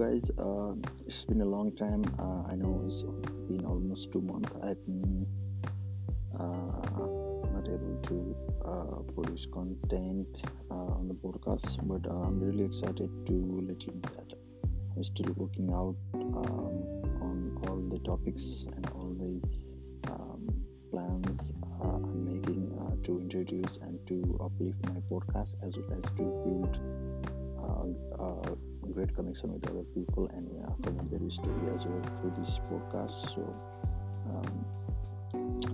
guys. Uh, it's been a long time. Uh, I know it's been almost two months. I've been uh, not able to uh, produce content uh, on the podcast, but I'm really excited to let you know that I'm still working out um, on all the topics and all the um, plans I'm making to introduce and to uplift my podcast as well as to build uh, great connection with other people and yeah, promote their story as well through this podcast. So um,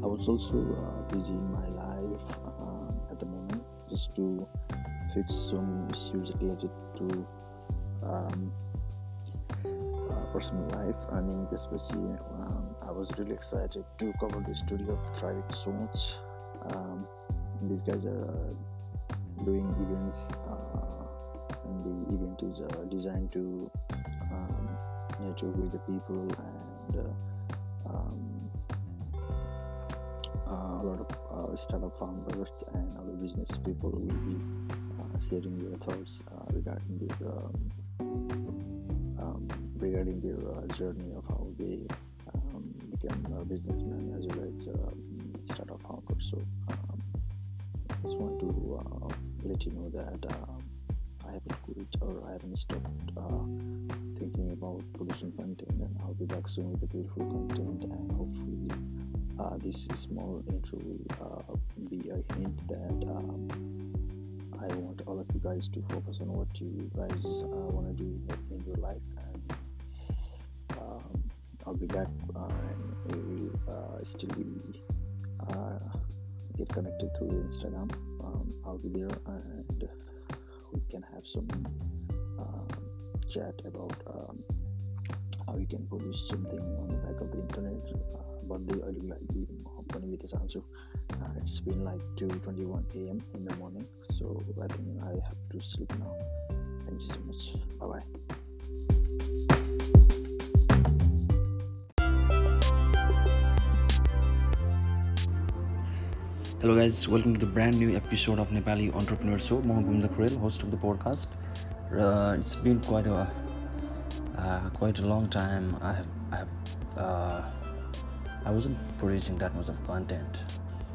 I was also uh, busy in my life um, at the moment just to fix some issues related to um, uh, personal life. I mean, especially um, I was really excited to cover the story of Thriving so much. Um, these guys are uh, doing events. Uh, and the event is uh, designed to um, network with the people and uh, um, uh, a lot of uh, startup founders and other business people will be uh, sharing their thoughts regarding their um, um, regarding their journey of how they um, became a businessman as well as startup founders. So um, I just want to let you know that I haven't quit or I haven't stopped uh, thinking about producing content and I'll be back soon with the beautiful content and hopefully uh, this small intro will uh, be a hint that um, I want all of you guys to focus on what you guys uh, want to do in your life and um, I'll be back uh, and will uh, still be get connected through Instagram. Um, I'll be there and we can have some um, chat about um, how you can produce something on the back of the internet भन्दै अहिलेको लागि म पनि बित्न चाहन्छु it's been like two twenty one AM in the morning so I think I have to sleep now thank you so much bye Hello, guys, welcome to the brand new episode of Nepali Entrepreneur Show. Mohan Kurel, host of the podcast. Uh, it's been quite a uh, quite a long time. I have I have uh, I wasn't producing that much of content,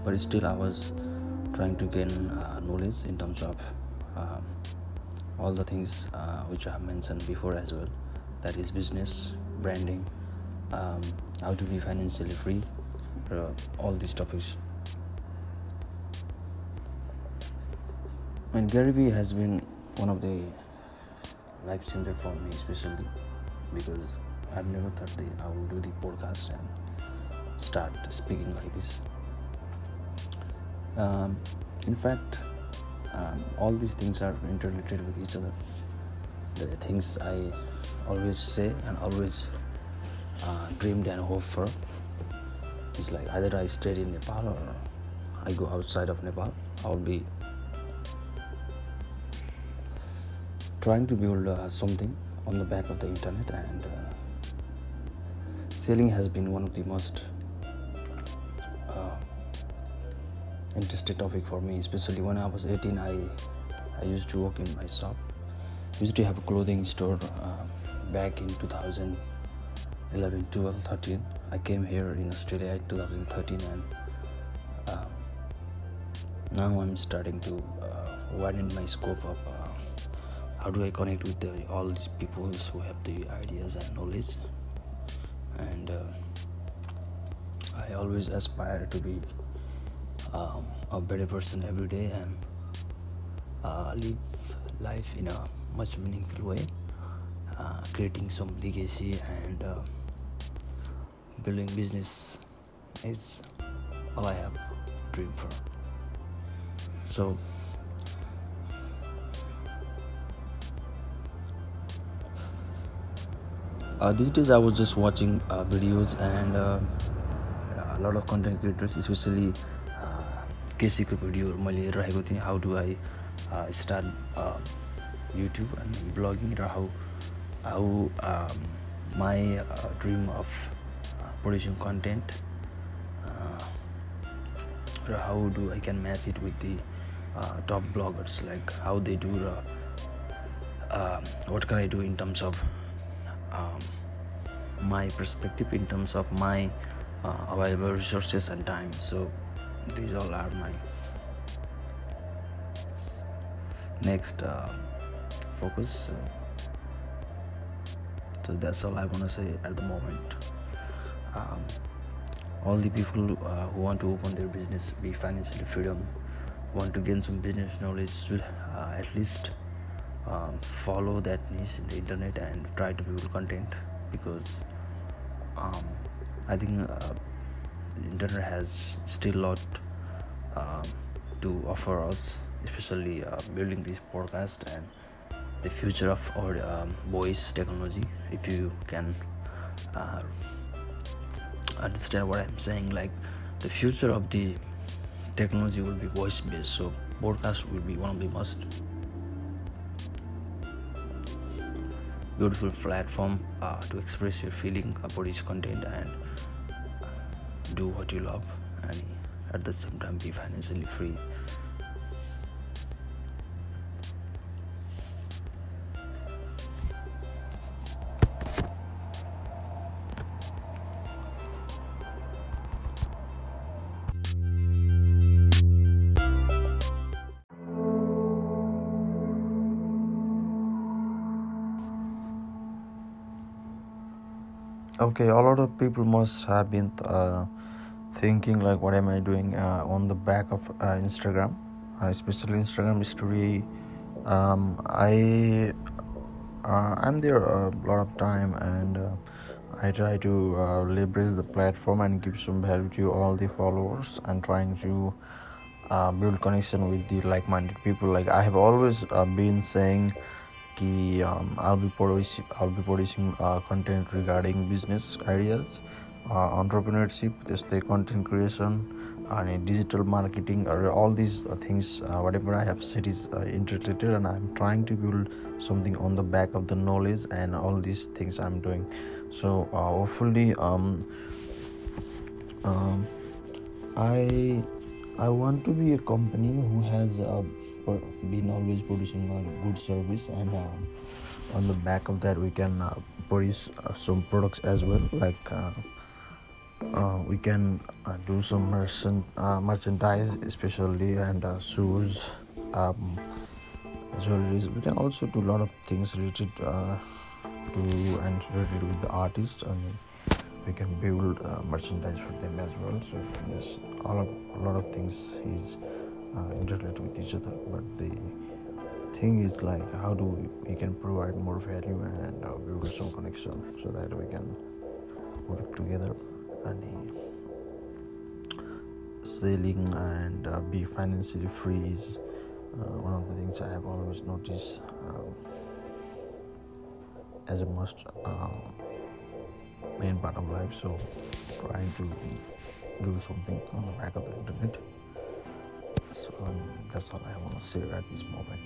but still I was trying to gain uh, knowledge in terms of um, all the things uh, which I have mentioned before as well. That is business, branding, um, how to be financially free, uh, all these topics. And Gary Vee has been one of the life changer for me, especially because I've never thought that I will do the podcast and start speaking like this. Um, in fact, um, all these things are interrelated with each other. The things I always say and always uh, dreamed and hoped for is like either I stayed in Nepal or I go outside of Nepal. I'll be trying to build uh, something on the back of the internet and uh, selling has been one of the most uh, interesting topic for me especially when i was 18 i i used to work in my shop. Used to have a clothing store uh, back in 2011 12 13 i came here in australia in 2013 and uh, now i'm starting to uh, widen my scope of how do I connect with the, all these people who have the ideas and knowledge? And uh, I always aspire to be um, a better person every day and uh, live life in a much meaningful way uh, creating some legacy and uh, building business is all I have dream for. So these days i was just watching uh, videos and uh, a lot of content creators especially केसीको भिडियोहरू मैले हेरिरहेको थिएँ how do I start YouTube and blogging raw how how my dream of producing content raw how do I can match it with the top vloggers like how they do raw what can I do in terms of my perspective in terms of my uh, available resources and time. So these all are my next uh, focus. So that's all i want to say at the moment. Um, all the people uh, who want to open their business be financially freedom want to gain some business knowledge should uh, at least um, follow that niche in the internet and try to build content because um, I think uh, internet has still a lot um, to offer us, especially uh, building this podcast and the future of our um, voice technology. If you can uh, understand what I'm saying, like the future of the technology will be voice based, so podcast will be one of the most beautiful platform uh, to express your feeling about each content and do what you love and at the same time be financially free okay a lot of people must have been uh, thinking like what am i doing uh, on the back of uh, instagram. Uh, especially instagram story um, i uh, i'm there a lot of time and uh, i try to leverage the platform and give some value to all the followers and trying to build connection with the like-minded people. Like i have always been saying कि um, I'll be producing I'll be producing uh, content regarding business ideas, uh, entrepreneurship, the content creation, and digital marketing, or all these uh, things. Uh, whatever I have said is uh, integrated, and I'm trying to build something on the back of the knowledge and all these things I'm doing. So uh, hopefully, um, um, I I want to be been always producing a good service and um, on the back of that we can uh, produce uh, some products as well like uh, uh we can uh, do some merchant, uh, merchandise especially and shoes um, jewelries. We can also do a lot of things related to and related with the artist and we can build merchandise for them as well. So all of, a lot of things is uh, interrelate with each other but the thing is like how do we, we can provide more value and uh, build some connection so that we can work together and uh, selling and uh, be financially free is uh, one of the things i have always noticed um, as a must um, main part of life. So trying to do something on the back of the internet so um, that's all I want to say at this moment.